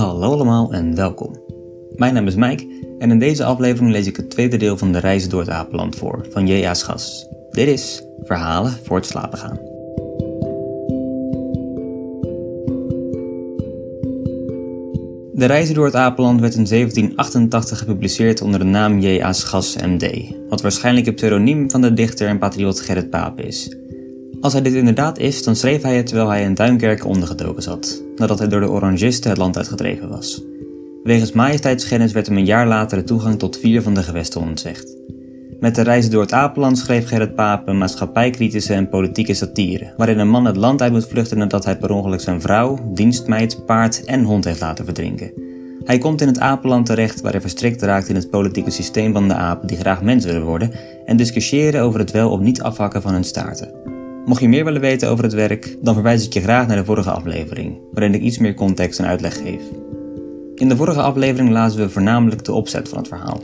Hallo allemaal en welkom. Mijn naam is Mike en in deze aflevering lees ik het tweede deel van de Reizen door het Apenland voor van J.A. Schas. Dit is Verhalen voor het slapen gaan. De Reizen door het Apenland werd in 1788 gepubliceerd onder de naam J.A. Schas M.D., wat waarschijnlijk het pseudoniem van de dichter en patriot Gerrit Pape is. Als hij dit inderdaad is, dan schreef hij het terwijl hij in Duinkerke ondergedoken zat, nadat hij door de Orangisten het land uitgedreven was. Wegens majesteitsschennis werd hem een jaar later de toegang tot vier van de gewesten ontzegd. Met de reizen door het Apenland schreef Gerrit Pape maatschappijkritische en politieke satire, waarin een man het land uit moet vluchten nadat hij per ongeluk zijn vrouw, dienstmeid, paard en hond heeft laten verdrinken. Hij komt in het Apenland terecht waar hij verstrikt raakt in het politieke systeem van de apen die graag mens willen worden en discussiëren over het wel of niet afhakken van hun staarten. Mocht je meer willen weten over het werk, dan verwijs ik je graag naar de vorige aflevering, waarin ik iets meer context en uitleg geef. In de vorige aflevering lazen we voornamelijk de opzet van het verhaal.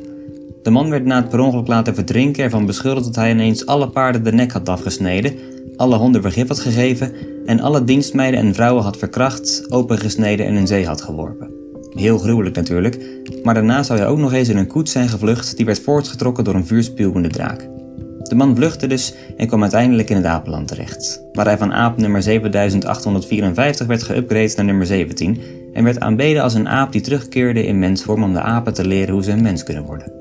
De man werd na het per ongeluk laten verdrinken ervan beschuldigd dat hij ineens alle paarden de nek had afgesneden, alle honden vergif had gegeven en alle dienstmeiden en vrouwen had verkracht, opengesneden en in zee had geworpen. Heel gruwelijk natuurlijk, maar daarna zou hij ook nog eens in een koets zijn gevlucht die werd voortgetrokken door een vuurspuwende draak. De man vluchtte dus en kwam uiteindelijk in het apenland terecht, waar hij van aap nummer 7854 werd geüpgrade naar nummer 17 en werd aanbeden als een aap die terugkeerde in mensvorm om de apen te leren hoe ze een mens kunnen worden.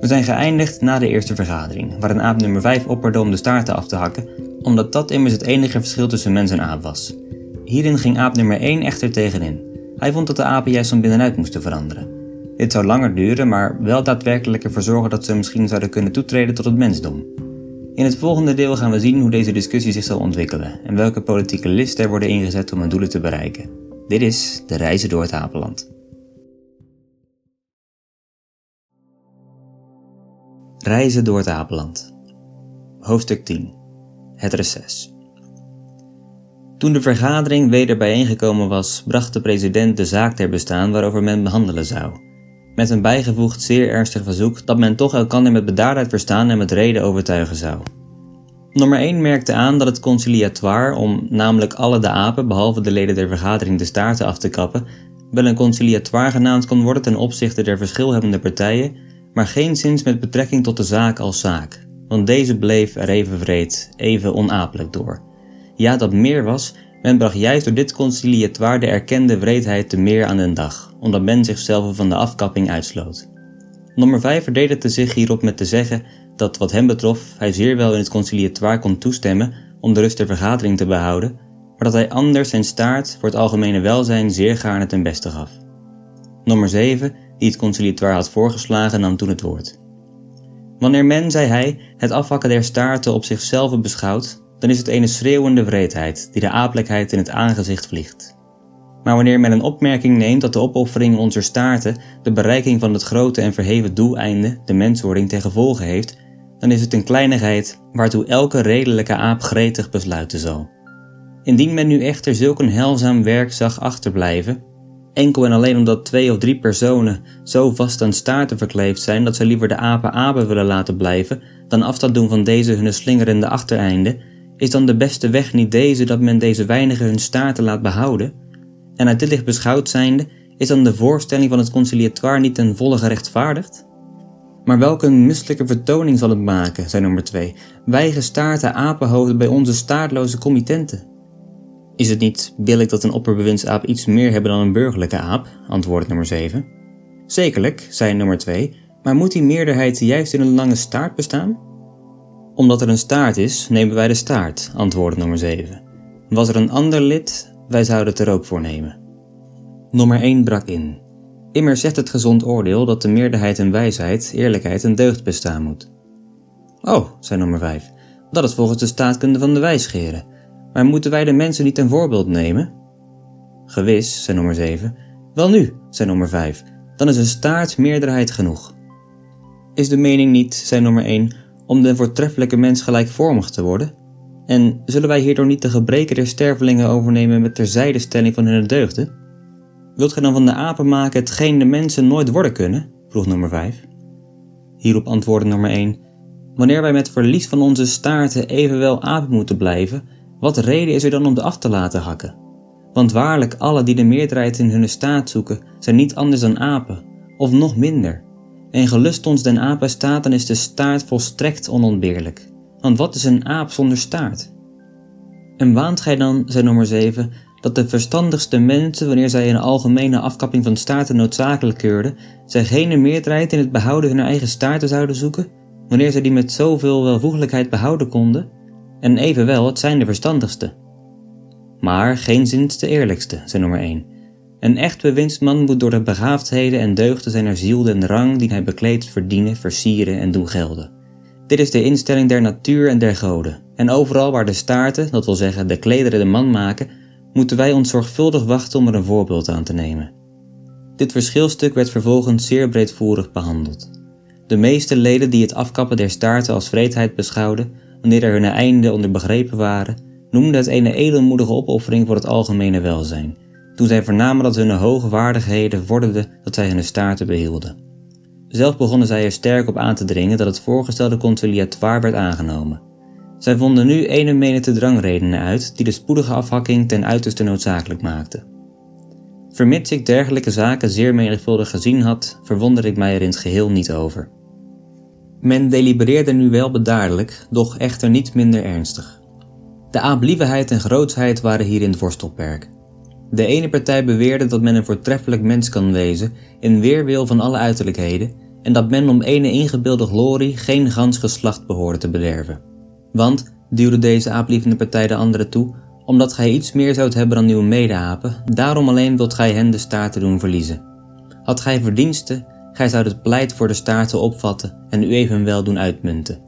We zijn geëindigd na de eerste vergadering, waar een aap nummer 5 opperde om de staarten af te hakken, omdat dat immers het enige verschil tussen mens en aap was. Hierin ging aap nummer 1 echter tegenin. Hij vond dat de apen juist van binnenuit moesten veranderen. Dit zou langer duren, maar wel daadwerkelijk ervoor zorgen dat ze misschien zouden kunnen toetreden tot het mensdom. In het volgende deel gaan we zien hoe deze discussie zich zal ontwikkelen en welke politieke listen er worden ingezet om hun doelen te bereiken. Dit is de reizen door het Apenland. Reizen door het Apenland. Hoofdstuk 10. Het reces. Toen de vergadering weder bijeengekomen was, bracht de president de zaak ter bestaan waarover men behandelen zou. Met een bijgevoegd zeer ernstig verzoek dat men toch elkander met bedaardheid verstaan en met reden overtuigen zou. Nummer 1 merkte aan dat het conciliatoire, om namelijk alle de apen behalve de leden der vergadering de staarten af te kappen, wel een conciliatoire genaamd kon worden ten opzichte der verschilhebbende partijen, maar geen zins met betrekking tot de zaak als zaak, want deze bleef er even vreed, even onapelijk door. Ja, dat meer was, men bracht juist door dit conciliatoire de erkende wreedheid te meer aan den dag, omdat men zichzelf van de afkapping uitsloot. Nummer 5 verdedigde zich hierop met te zeggen dat wat hem betrof hij zeer wel in het conciliatoire kon toestemmen om de rust der vergadering te behouden, maar dat hij anders zijn staart voor het algemene welzijn zeer gaarne ten beste gaf. Nummer 7, die het conciliatoire had voorgeslagen, nam toen het woord. Wanneer men, zei hij, het afhakken der staarten op zichzelf beschouwt, dan is het een schreeuwende wreedheid die de aaplijkheid in het aangezicht vliegt. Maar wanneer men een opmerking neemt dat de opoffering onze staarten de bereiking van het grote en verheven doeleinde, de menswording, ten gevolge heeft, dan is het een kleinigheid waartoe elke redelijke aap gretig besluiten zal. Indien men nu echter zulk een helzaam werk zag achterblijven, enkel en alleen omdat twee of drie personen zo vast aan staarten verkleefd zijn dat ze liever de apen apen willen laten blijven dan afstand doen van deze hun slingerende achtereinde, is dan de beste weg niet deze dat men deze weinigen hun staarten laat behouden? En uit dit licht beschouwd zijnde, is dan de voorstelling van het conciliatoire niet ten volle gerechtvaardigd? Maar welke misselijke vertoning zal het maken, zei nummer 2. Wij gestaarte apenhoofden bij onze staartloze committenten. Is het niet billig dat een opperbewindsaap iets meer hebben dan een burgerlijke aap? antwoordde nummer 7. Zekerlijk, zei nummer 2, maar moet die meerderheid juist in een lange staart bestaan? Omdat er een staart is, nemen wij de staart, antwoordde nummer 7. Was er een ander lid, wij zouden het er ook voor nemen. Nummer 1 brak in. Immer zegt het gezond oordeel dat de meerderheid en wijsheid, eerlijkheid en deugd bestaan moet. Oh, zei nummer 5, dat is volgens de staatkunde van de wijsgeren. Maar moeten wij de mensen niet ten voorbeeld nemen? Gewis, zei nummer 7. Wel nu, zei nummer 5. Dan is een staart meerderheid genoeg. Is de mening niet, zei nummer 1, om de voortreffelijke mens gelijkvormig te worden? En zullen wij hierdoor niet de gebreken der stervelingen overnemen met terzijdestelling van hun deugden? Wilt gij dan van de apen maken hetgeen de mensen nooit worden kunnen? vroeg nummer 5. Hierop antwoordde nummer 1: Wanneer wij met verlies van onze staarten evenwel apen moeten blijven, wat reden is er dan om de af te laten hakken? Want waarlijk, alle die de meerderheid in hun staat zoeken, zijn niet anders dan apen, of nog minder. En gelust ons den apen staat, dan is de staart volstrekt onontbeerlijk. Want wat is een aap zonder staart? En waant gij dan, zei nummer 7, dat de verstandigste mensen, wanneer zij een algemene afkapping van staarten noodzakelijk keurden, zij geen meerderheid in het behouden hun eigen staarten zouden zoeken, wanneer zij die met zoveel welvoeglijkheid behouden konden? En evenwel, het zijn de verstandigste. Maar geen zins de eerlijkste, zei nummer 1. Een echt bewinstman moet door de begaafdheden en deugden zijner ziel den rang die hij bekleedt verdienen, versieren en doen gelden. Dit is de instelling der natuur en der goden. En overal waar de staarten, dat wil zeggen de klederen de man maken, moeten wij ons zorgvuldig wachten om er een voorbeeld aan te nemen. Dit verschilstuk werd vervolgens zeer breedvoerig behandeld. De meeste leden die het afkappen der staarten als vreedheid beschouwden, wanneer er hun einde onder begrepen waren, noemden het een edelmoedige opoffering voor het algemene welzijn, toen zij vernamen dat hun hoge waardigheden vorderden dat zij hun staarten behielden. Zelf begonnen zij er sterk op aan te dringen dat het voorgestelde conciliatoire werd aangenomen. Zij vonden nu ene menigte drangredenen uit die de spoedige afhakking ten uiterste noodzakelijk maakten. Vermits ik dergelijke zaken zeer menigvuldig gezien had, verwonder ik mij er in het geheel niet over. Men delibereerde nu wel bedaardelijk, doch echter niet minder ernstig. De aablievenheid en grootsheid waren hier in het worstelperk. De ene partij beweerde dat men een voortreffelijk mens kan wezen in weerwil van alle uiterlijkheden en dat men om ene ingebeelde glorie geen gans geslacht behoorde te bederven. Want, duwde deze aaplievende partij de andere toe, omdat gij iets meer zoudt hebben dan uw medeapen, daarom alleen wilt gij hen de staarten doen verliezen. Had gij verdiensten, gij zoudt het pleit voor de staarten opvatten en u evenwel doen uitmunten.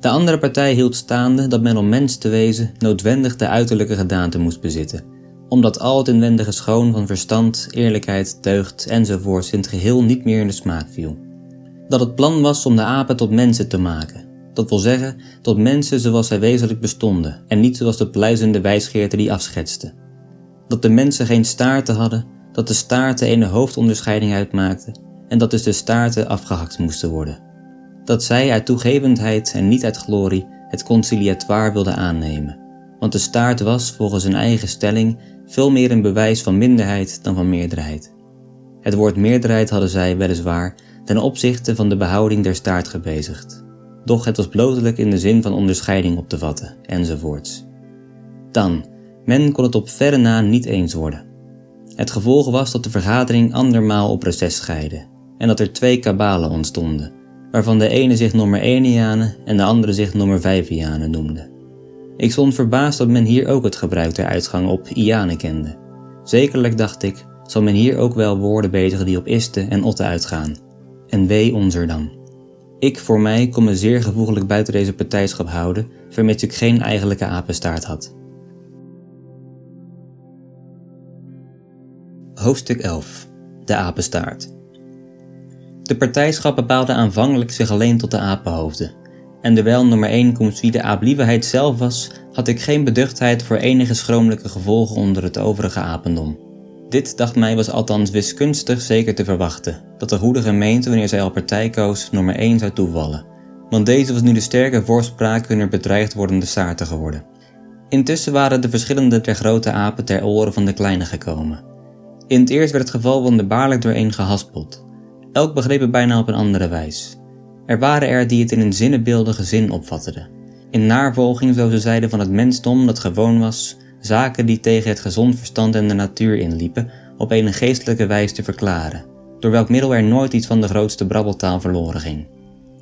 De andere partij hield staande dat men om mens te wezen noodwendig de uiterlijke gedaante moest bezitten, omdat al het inwendige schoon van verstand, eerlijkheid, deugd enzovoorts in het geheel niet meer in de smaak viel. Dat het plan was om de apen tot mensen te maken, dat wil zeggen tot mensen zoals zij wezenlijk bestonden en niet zoals de pluizende wijsgeerte die afschetste. Dat de mensen geen staarten hadden, dat de staarten een hoofdonderscheiding uitmaakten en dat dus de staarten afgehakt moesten worden. Dat zij uit toegevendheid en niet uit glorie het conciliatoire wilden aannemen, want de staart was volgens hun eigen stelling veel meer een bewijs van minderheid dan van meerderheid. Het woord meerderheid hadden zij weliswaar ten opzichte van de behouding der staart gebezigd, doch het was blotelijk in de zin van onderscheiding op te vatten, enzovoorts. Dan, men kon het op verre na niet eens worden. Het gevolg was dat de vergadering andermaal op reces scheidde en dat er twee kabalen ontstonden, waarvan de ene zich nummer 1 en de andere zich nummer 5 noemde. Ik stond verbaasd dat men hier ook het gebruik der uitgang op Iane kende. Zekerlijk dacht ik, zal men hier ook wel woorden bezigen die op iste en otte uitgaan. En wee ons er dan. Ik voor mij kon me zeer gevoeglijk buiten deze partijschap houden, vermits ik geen eigenlijke apenstaart had. Hoofdstuk 11 De apenstaart De partijschap bepaalde aanvankelijk zich alleen tot de apenhoofden. En terwijl nummer 1 komt wie de aablievenheid zelf was, had ik geen beduchtheid voor enige schromelijke gevolgen onder het overige apendom. Dit, dacht mij, was althans wiskunstig zeker te verwachten, dat de goede gemeente, wanneer zij al partij koos, nummer 1 zou toevallen. Want deze was nu de sterke voorspraak hunner bedreigd wordende staarten geworden. Intussen waren de verschillende der grote apen ter oren van de kleine gekomen. In het eerst werd het geval van de baarlijk dooreen gehaspeld. Elk begreep het bijna op een andere wijs. Er waren er die het in een zinnebeeldige zin opvatteden. In navolging, zo ze zeiden, van het mensdom dat gewoon was, zaken die tegen het gezond verstand en de natuur inliepen, op een geestelijke wijze te verklaren, door welk middel er nooit iets van de grootste brabbeltaal verloren ging.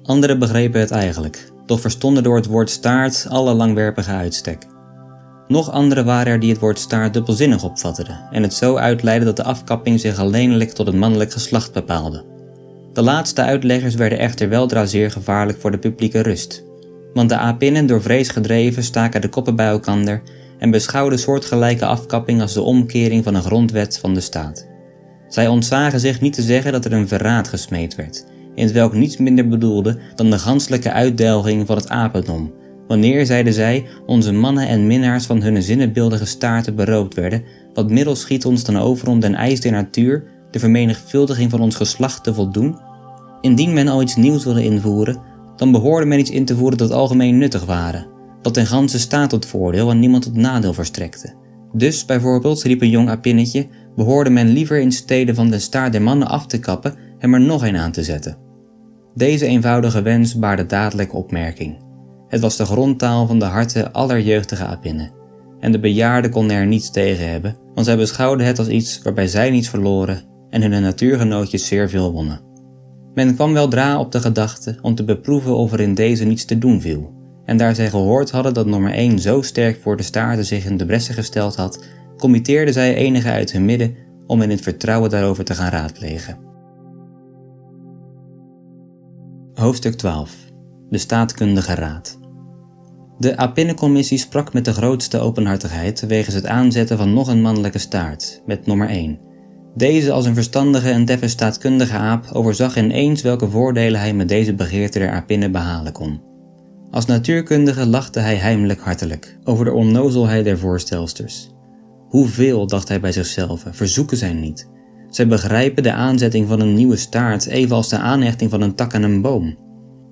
Anderen begrepen het eigenlijk, doch verstonden door het woord staart alle langwerpige uitstek. Nog anderen waren er die het woord staart dubbelzinnig opvatteden en het zo uitleidden dat de afkapping zich alleenlijk tot het mannelijk geslacht bepaalde. De laatste uitleggers werden echter weldra zeer gevaarlijk voor de publieke rust, want de apinnen door vrees gedreven staken de koppen bij elkander en beschouwden soortgelijke afkapping als de omkering van een grondwet van de staat. Zij ontzagen zich niet te zeggen dat er een verraad gesmeed werd, in het welk niets minder bedoelde dan de ganselijke uitdelging van het apendom, wanneer, zeiden zij, onze mannen en minnaars van hun zinnenbeeldige staarten beroopt werden, wat middel schiet ons dan over om den eis der natuur, de vermenigvuldiging van ons geslacht te voldoen? Indien men al iets nieuws wilde invoeren, dan behoorde men iets in te voeren dat algemeen nuttig waren, dat ten ganse staat tot voordeel en niemand tot nadeel verstrekte. Dus bijvoorbeeld, riep een jong apinnetje, behoorde men liever in stede van de staart der mannen af te kappen hem er nog een aan te zetten. Deze eenvoudige wens baarde dadelijk opmerking. Het was de grondtaal van de harten aller jeugdige apinnen. En de bejaarden konden er niets tegen hebben, want zij beschouwden het als iets waarbij zij niets verloren en hun natuurgenootjes zeer veel wonnen. Men kwam weldra op de gedachte om te beproeven of er in deze niets te doen viel. En daar zij gehoord hadden dat nummer 1 zo sterk voor de staarten zich in de bressen gesteld had, committeerden zij enige uit hun midden om in het vertrouwen daarover te gaan raadplegen. Hoofdstuk 12 De Staatkundige Raad De Apinnencommissie sprak met de grootste openhartigheid wegens het aanzetten van nog een mannelijke staart, met nummer 1. Deze als een verstandige en deffe staatkundige aap overzag ineens welke voordelen hij met deze begeerte der apinnen behalen kon. Als natuurkundige lachte hij heimelijk hartelijk over de onnozelheid der voorstelsters. Hoeveel, dacht hij bij zichzelf, verzoeken zij niet. Zij begrijpen de aanzetting van een nieuwe staart evenals de aanhechting van een tak aan een boom.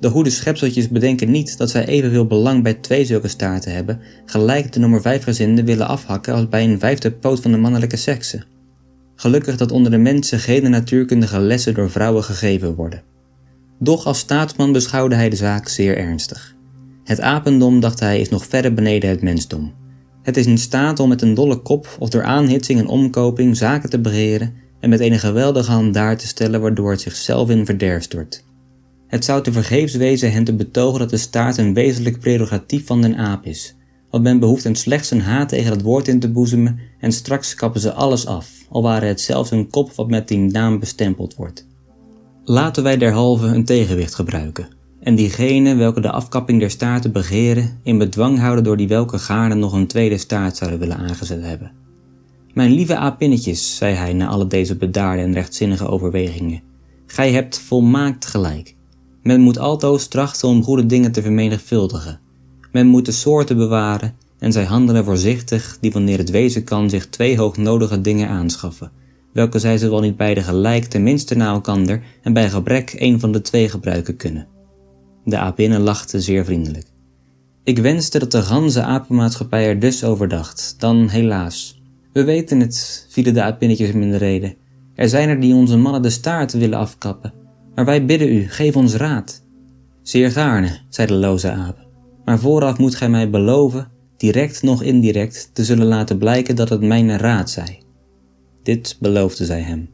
De goede schepseltjes bedenken niet dat zij evenveel belang bij twee zulke staarten hebben, gelijk de nummer 5 gezinden willen afhakken als bij een vijfde poot van de mannelijke sekse. Gelukkig dat onder de mensen geen natuurkundige lessen door vrouwen gegeven worden. Doch als staatsman beschouwde hij de zaak zeer ernstig. Het apendom, dacht hij, is nog verre beneden het mensdom. Het is in staat om met een dolle kop of door aanhitsing en omkoping zaken te beheren en met een geweldige hand daar te stellen waardoor het zichzelf in verderf stort. Het zou te vergeefs wezen hen te betogen dat de staat een wezenlijk prerogatief van den aap is, want men behoeft hen slechts een haat tegen het woord in te boezemen en straks kappen ze alles af, al ware het zelfs een kop wat met die naam bestempeld wordt. Laten wij derhalve een tegenwicht gebruiken, en diegene welke de afkapping der staarten begeren, in bedwang houden door die welke gaarne nog een tweede staart zouden willen aangezet hebben. Mijn lieve apinnetjes, zei hij na alle deze bedaarde en rechtzinnige overwegingen, gij hebt volmaakt gelijk. Men moet altoos trachten om goede dingen te vermenigvuldigen. Men moet de soorten bewaren en zij handelen voorzichtig die wanneer het wezen kan zich twee hoognodige dingen aanschaffen, welke zij zowel niet beide gelijk tenminste na elkander en bij gebrek een van de twee gebruiken kunnen. De apinnen lachte zeer vriendelijk. Ik wenste dat de ganse apenmaatschappij er dus over dacht, dan helaas. We weten het, vielen de apinnetjes hem in de reden. Er zijn er die onze mannen de staart willen afkappen, maar wij bidden u, geef ons raad. Zeer gaarne, zei de loze aap, maar vooraf moet gij mij beloven, direct nog indirect, te zullen laten blijken dat het mijn raad zij. Dit beloofde zij hem.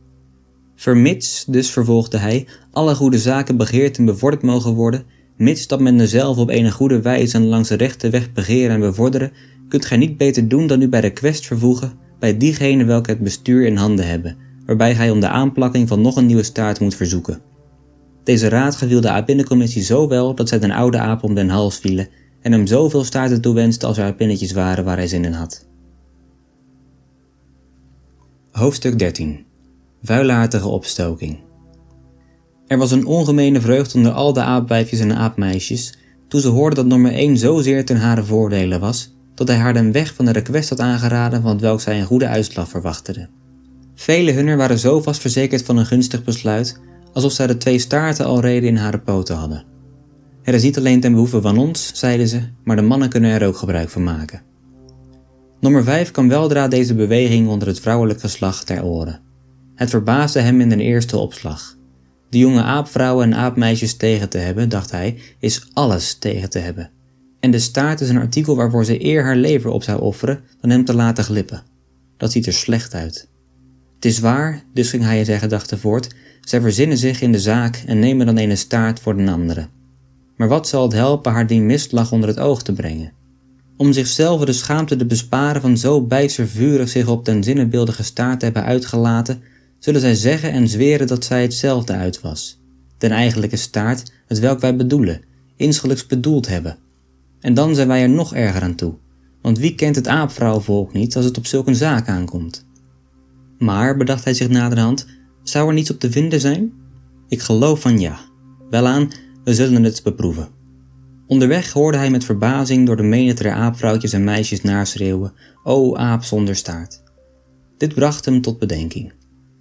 Vermits, dus vervolgde hij, alle goede zaken begeerd en bevorderd mogen worden, mits dat men dezelfde op een goede wijze en langs de rechte weg begeren en bevorderen, kunt gij niet beter doen dan u bij de quest vervoegen bij diegenen welke het bestuur in handen hebben, waarbij gij om de aanplakking van nog een nieuwe staart moet verzoeken. Deze raad geviel de aapinnencommissie zo wel dat zij den oude aap om den hals vielen en hem zoveel staarten toewenste als er apinnetjes waren waar hij zin in had. Hoofdstuk 13 Vuilaardige opstoking Er was een ongemene vreugd onder al de aapwijfjes en aapmeisjes toen ze hoorden dat nummer 1 zozeer ten hare voordelen was dat hij haar den weg van de request had aangeraden van welk zij een goede uitslag verwachteden. Vele hunner waren zo vast verzekerd van een gunstig besluit alsof zij de twee staarten al reden in hare poten hadden. Het is niet alleen ten behoeve van ons, zeiden ze, maar de mannen kunnen er ook gebruik van maken. Nummer 5 kwam weldra deze beweging onder het vrouwelijk geslacht ter oren. Het verbaasde hem in de eerste opslag. De jonge aapvrouwen en aapmeisjes tegen te hebben, dacht hij, is alles tegen te hebben. En de staart is een artikel waarvoor ze eer haar lever op zou offeren dan hem te laten glippen. Dat ziet er slecht uit. Het is waar, dus ging hij zijn gedachten voort, zij verzinnen zich in de zaak en nemen dan een staart voor de andere. Maar wat zal het helpen haar die misslag onder het oog te brengen? Om zichzelf de schaamte te besparen van zo bijster zich op den zinnenbeeldige staart te hebben uitgelaten, zullen zij zeggen en zweren dat zij hetzelfde uit was. Den eigenlijke staart, het welk wij bedoelen, insgelijks bedoeld hebben. En dan zijn wij er nog erger aan toe. want wie kent het aapvrouwenvolk niet als het op zulke zaak aankomt? Maar, bedacht hij zich naderhand, zou er niets op te vinden zijn? Ik geloof van ja. Welaan, we zullen het beproeven. Onderweg hoorde hij met verbazing door de menigte aapvrouwtjes en meisjes naschreeuwen: O aap zonder staart. Dit bracht hem tot bedenking.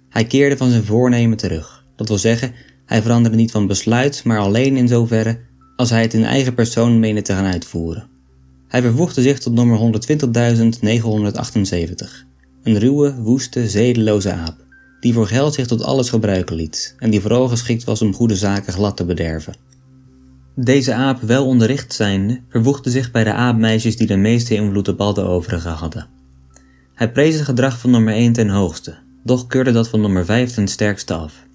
Hij keerde van zijn voornemen terug. Dat wil zeggen, hij veranderde niet van besluit, maar alleen in zoverre als hij het in eigen persoon meende te gaan uitvoeren. Hij vervoegde zich tot nummer 120.978, een ruwe, woeste, zedeloze aap, die voor geld zich tot alles gebruiken liet en die vooral geschikt was om goede zaken glad te bederven. Deze aap, wel onderricht zijnde, vervoegde zich bij de aapmeisjes die de meeste invloed op al de overigen hadden. Hij prees het gedrag van nummer 1 ten hoogste, doch keurde dat van nummer 5 ten sterkste af.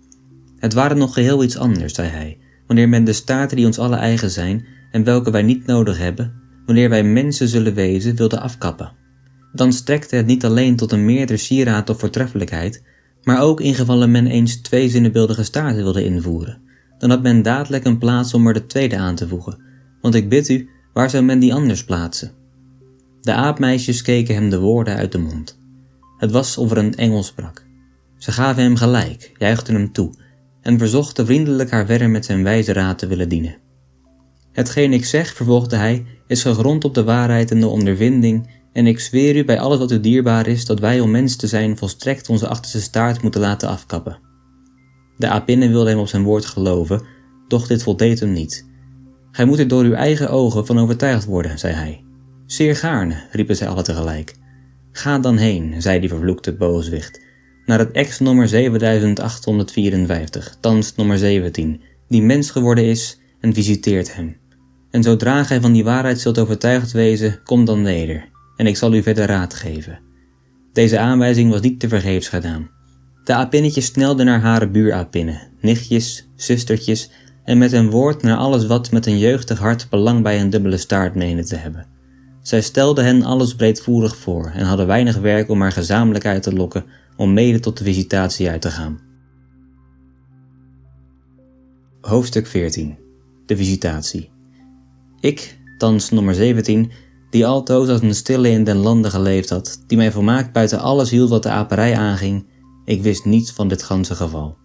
Het waren nog geheel iets anders, zei hij, wanneer men de staten die ons alle eigen zijn en welke wij niet nodig hebben, wanneer wij mensen zullen wezen, wilde afkappen. Dan strekte het niet alleen tot een meerdere sieraad of voortreffelijkheid, maar ook in gevallen men eens twee zinnebeeldige staarten wilde invoeren. Dan had men dadelijk een plaats om er de tweede aan te voegen, want ik bid u, waar zou men die anders plaatsen? De aapmeisjes keken hem de woorden uit de mond. Het was of er een engel sprak. Ze gaven hem gelijk, juichten hem toe en verzochten vriendelijk haar verder met zijn wijze raad te willen dienen. Hetgeen ik zeg, vervolgde hij, is gegrond op de waarheid en de ondervinding, en ik zweer u bij alles wat u dierbaar is, dat wij om mens te zijn volstrekt onze achterste staart moeten laten afkappen. De apinnen wilde hem op zijn woord geloven, doch dit voldeed hem niet. Gij moet er door uw eigen ogen van overtuigd worden, zei hij. Zeer gaarne, riepen zij alle tegelijk. Ga dan heen, zei die vervloekte booswicht, naar het ex-nummer 7854, thans nummer 17, die mens geworden is, en visiteert hem. En zodra gij van die waarheid zult overtuigd wezen, kom dan neder, en ik zal u verder raad geven. Deze aanwijzing was niet te vergeefs gedaan. De apinnetjes snelden naar hare buurapinnen, nichtjes, zustertjes en met een woord naar alles wat met een jeugdig hart belang bij een dubbele staart meende te hebben. Zij stelden hen alles breedvoerig voor en hadden weinig werk om haar gezamenlijk uit te lokken om mede tot de visitatie uit te gaan. Hoofdstuk 14 De visitatie Ik, thans nummer 17, die altoos als een stille in den lande geleefd had, die mij volmaakt buiten alles hield wat de aperij aanging, ik wist niets van dit ganse geval.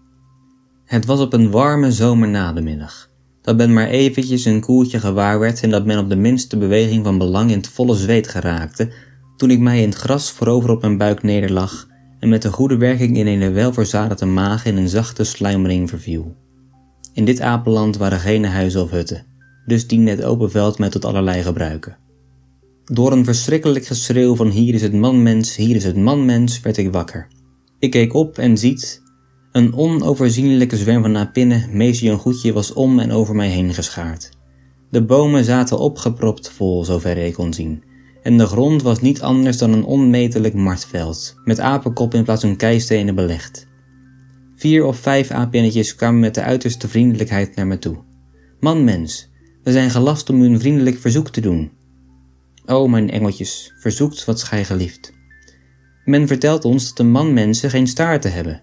Het was op een warme zomernademiddag, dat men maar eventjes een koeltje gewaar werd en dat men op de minste beweging van belang in het volle zweet geraakte, toen ik mij in het gras voorover op mijn buik nederlag en met een goede werking in een welverzadigde maag in een zachte sluimering verviel. In dit apenland waren geen huizen of hutten, dus diende het open veld mij tot allerlei gebruiken. Door een verschrikkelijk geschreeuw van hier is het manmens, hier is het manmens, werd ik wakker. Ik keek op en ziet, een onoverzienlijke zwerm van apinnen, meest een goedje, was om en over mij heen geschaard. De bomen zaten opgepropt vol, zover ik kon zien, en de grond was niet anders dan een onmetelijk martveld, met apenkop in plaats van keistenen belegd. Vier of vijf apinnetjes kwamen met de uiterste vriendelijkheid naar me toe. Man mens, we zijn gelast om u een vriendelijk verzoek te doen. O mijn engeltjes, verzoekt wat gij gelieft. Men vertelt ons dat de manmensen geen staarten hebben.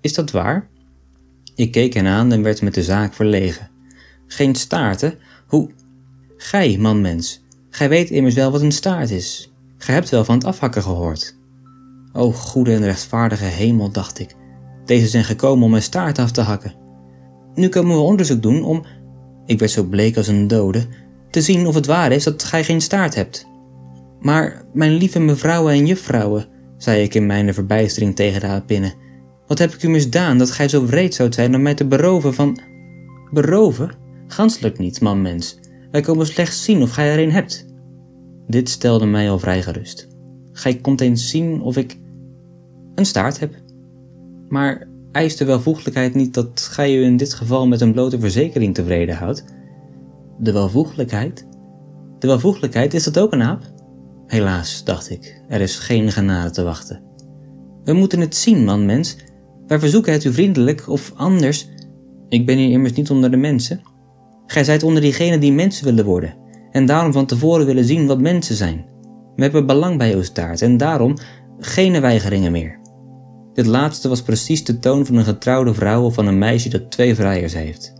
Is dat waar? Ik keek hen aan en werd met de zaak verlegen. Geen staarten? Hoe? Gij, manmens, gij weet immers wel wat een staart is. Gij hebt wel van het afhakken gehoord. O goede en rechtvaardige hemel, dacht ik. Deze zijn gekomen om mijn staart af te hakken. Nu komen we onderzoek doen om, ik werd zo bleek als een dode, te zien of het waar is dat gij geen staart hebt. Maar, mijn lieve mevrouwen en juffrouwen, zei ik in mijn verbijstering tegen de apinnen, wat heb ik u misdaan dat gij zo wreed zoudt zijn om mij te beroven van... Beroven? Ganselijk niet, man mens. Wij komen slechts zien of gij er een hebt. Dit stelde mij al vrij gerust. Gij komt eens zien of ik een staart heb. Maar eist de welvoeglijkheid niet dat gij u in dit geval met een blote verzekering tevreden houdt? De welvoeglijkheid? De welvoeglijkheid, is dat ook een aap? Helaas, dacht ik, er is geen genade te wachten. We moeten het zien, man mens. Wij verzoeken het u vriendelijk, of anders. Ik ben hier immers niet onder de mensen. Gij zijt onder diegenen die mensen willen worden, en daarom van tevoren willen zien wat mensen zijn. We hebben belang bij uw staart, en daarom geen weigeringen meer. Dit laatste was precies de toon van een getrouwde vrouw of van een meisje dat twee vrijers heeft.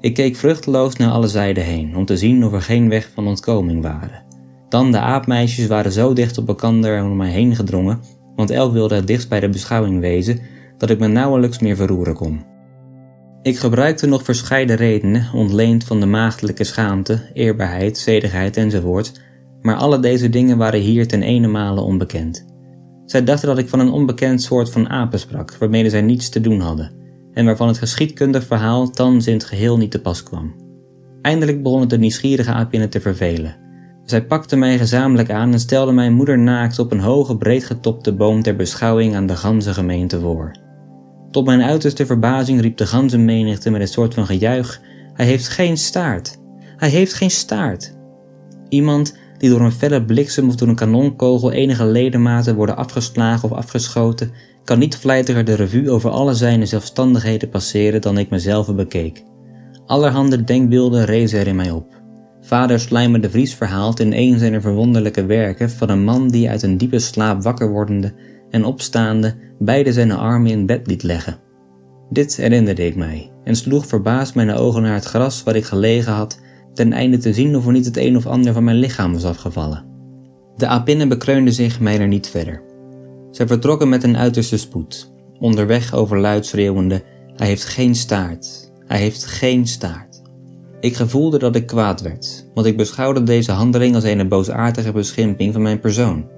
Ik keek vruchteloos naar alle zijden heen, om te zien of er geen weg van ontkoming waren. Dan de aapmeisjes waren zo dicht op elkaar om mij heen gedrongen, want elk wilde het dichtst bij de beschouwing wezen, dat ik me nauwelijks meer verroeren kon. Ik gebruikte nog verscheiden redenen, ontleend van de maagdelijke schaamte, eerbaarheid, zedigheid enzovoort, maar alle deze dingen waren hier ten ene onbekend. Zij dachten dat ik van een onbekend soort van apen sprak, waarmee zij niets te doen hadden, en waarvan het geschiedkundig verhaal thans in het geheel niet te pas kwam. Eindelijk begon het de nieuwsgierige apinnen te vervelen. Zij pakten mij gezamenlijk aan en stelden mijn moeder naakt op een hoge, breedgetopte boom ter beschouwing aan de ganse gemeente voor. Tot mijn uiterste verbazing riep de ganzenmenigte met een soort van gejuich: Hij heeft geen staart! Hij heeft geen staart! Iemand die door een felle bliksem of door een kanonkogel enige ledematen worden afgeslagen of afgeschoten, kan niet vlijtiger de revue over alle zijn zelfstandigheden passeren dan ik mezelf bekeek. Allerhande denkbeelden rezen er in mij op. Vader Slijmer de Vries verhaalt in een zijner verwonderlijke werken van een man die uit een diepe slaap wakker wordende en opstaande beide zijn armen in bed liet leggen. Dit herinnerde ik mij en sloeg verbaasd mijn ogen naar het gras waar ik gelegen had, ten einde te zien of er niet het een of ander van mijn lichaam was afgevallen. De apinnen bekreunden zich mij er niet verder. Zij vertrokken met een uiterste spoed, onderweg overluid schreeuwende: Hij heeft geen staart, hij heeft geen staart. Ik gevoelde dat ik kwaad werd, want ik beschouwde deze handeling als een boosaardige beschimping van mijn persoon.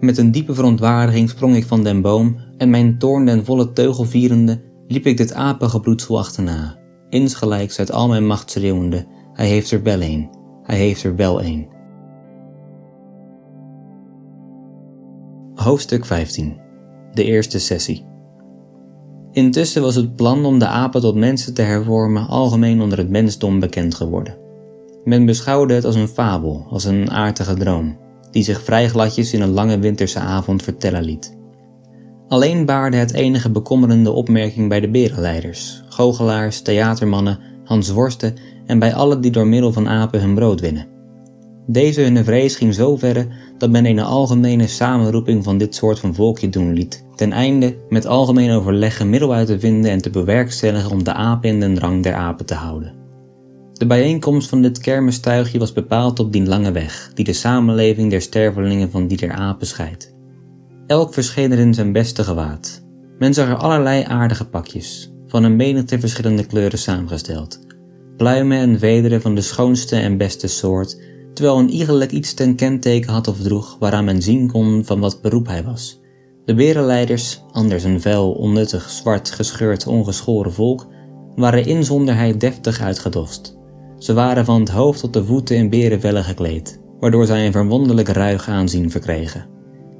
Met een diepe verontwaardiging sprong ik van den boom en mijn toorn den volle teugel vierende liep ik dit apengebroedsel achterna, insgelijks uit al mijn macht schreeuwende, hij heeft er wel een, hij heeft er wel een. Hoofdstuk 15 De eerste sessie Intussen was het plan om de apen tot mensen te hervormen algemeen onder het mensdom bekend geworden. Men beschouwde het als een fabel, als een aardige droom, die zich vrij gladjes in een lange winterse avond vertellen liet. Alleen baarde het enige bekommerende opmerking bij de berenleiders, goochelaars, theatermannen, hansworsten en bij allen die door middel van apen hun brood winnen. Deze hunne vrees ging zo verre dat men een algemene samenroeping van dit soort van volkje doen liet, ten einde met algemeen overleg een middel uit te vinden en te bewerkstelligen om de apen in den drang der apen te houden. De bijeenkomst van dit kermistuigje was bepaald op die lange weg, die de samenleving der stervelingen van die der apen scheidt. Elk verscheen er in zijn beste gewaad. Men zag er allerlei aardige pakjes, van een menigte verschillende kleuren samengesteld. Pluimen en vederen van de schoonste en beste soort, terwijl een iegelijk iets ten kenteken had of droeg waaraan men zien kon van wat beroep hij was. De berenleiders, anders een vuil, onnuttig, zwart, gescheurd, ongeschoren volk, waren inzonderheid deftig uitgedost. Ze waren van het hoofd tot de voeten in berenvellen gekleed, waardoor zij een verwonderlijk ruig aanzien verkregen.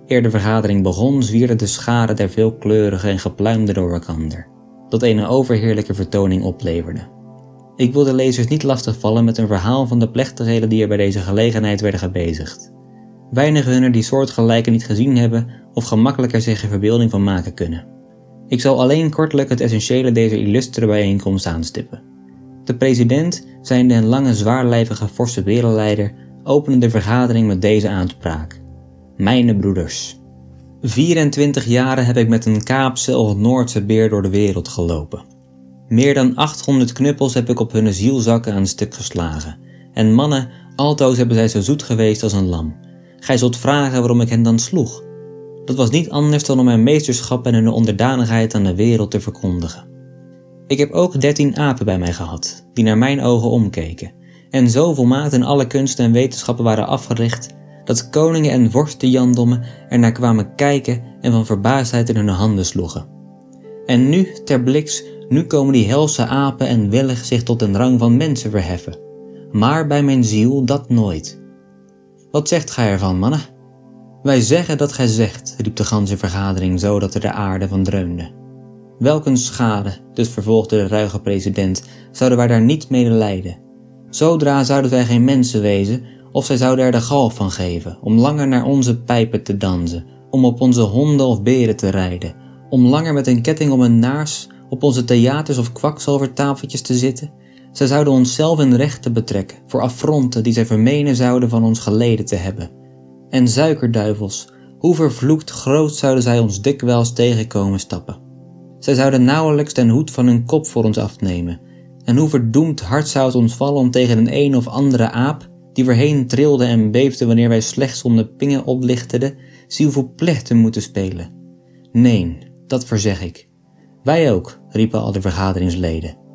Eer de vergadering begon, zwierden de scharen der veelkleurige en gepluimde door elkander, dat een overheerlijke vertoning opleverde. Ik wil de lezers niet lastigvallen met een verhaal van de plechtigheden die er bij deze gelegenheid werden gebezigd. Weinigen hunner die soortgelijke niet gezien hebben of gemakkelijker zich een verbeelding van maken kunnen. Ik zal alleen kortelijk het essentiële deze illustere bijeenkomst aanstippen. De president, zijnde een lange zwaarlijvige forse wereldleider, opende de vergadering met deze aanspraak. Mijne broeders. 24 jaren heb ik met een Kaapse of Noordse beer door de wereld gelopen. Meer dan 800 knuppels heb ik op hun zielzakken aan stuk geslagen. En mannen, altoos hebben zij zo zoet geweest als een lam. Gij zult vragen waarom ik hen dan sloeg. Dat was niet anders dan om mijn meesterschap en hun onderdanigheid aan de wereld te verkondigen. Ik heb ook dertien apen bij mij gehad, die naar mijn ogen omkeken, en zo volmaakt in alle kunsten en wetenschappen waren afgericht, dat koningen en vorsten Jandommen er naar kwamen kijken en van verbaasdheid in hun handen sloegen. En nu, ter bliks, nu komen die helse apen en willig zich tot een rang van mensen verheffen. Maar bij mijn ziel dat nooit. Wat zegt gij ervan, mannen? Wij zeggen dat gij zegt, riep de ganse vergadering zo dat er de aarde van dreunde. Welk een schade, dus vervolgde de ruige president, zouden wij daar niet mede lijden. Zodra zouden wij geen mensen wezen, of zij zouden er de galg van geven, om langer naar onze pijpen te dansen, om op onze honden of beren te rijden, om langer met een ketting om een naars op onze theaters of kwakzalvertafeltjes te zitten. Zij zouden onszelf in rechten betrekken voor affronten die zij vermenen zouden van ons geleden te hebben. En suikerduivels, hoe vervloekt groot zouden zij ons dikwijls tegenkomen stappen. Zij zouden nauwelijks den hoed van hun kop voor ons afnemen. En hoe verdoemd hard zou het ons vallen om tegen een een of andere aap, die voorheen trilde en beefde wanneer wij slechts om de pingen oplichteden, ziel voor plechten moeten spelen. Nee, dat verzeg ik. Wij ook, riepen al de vergaderingsleden.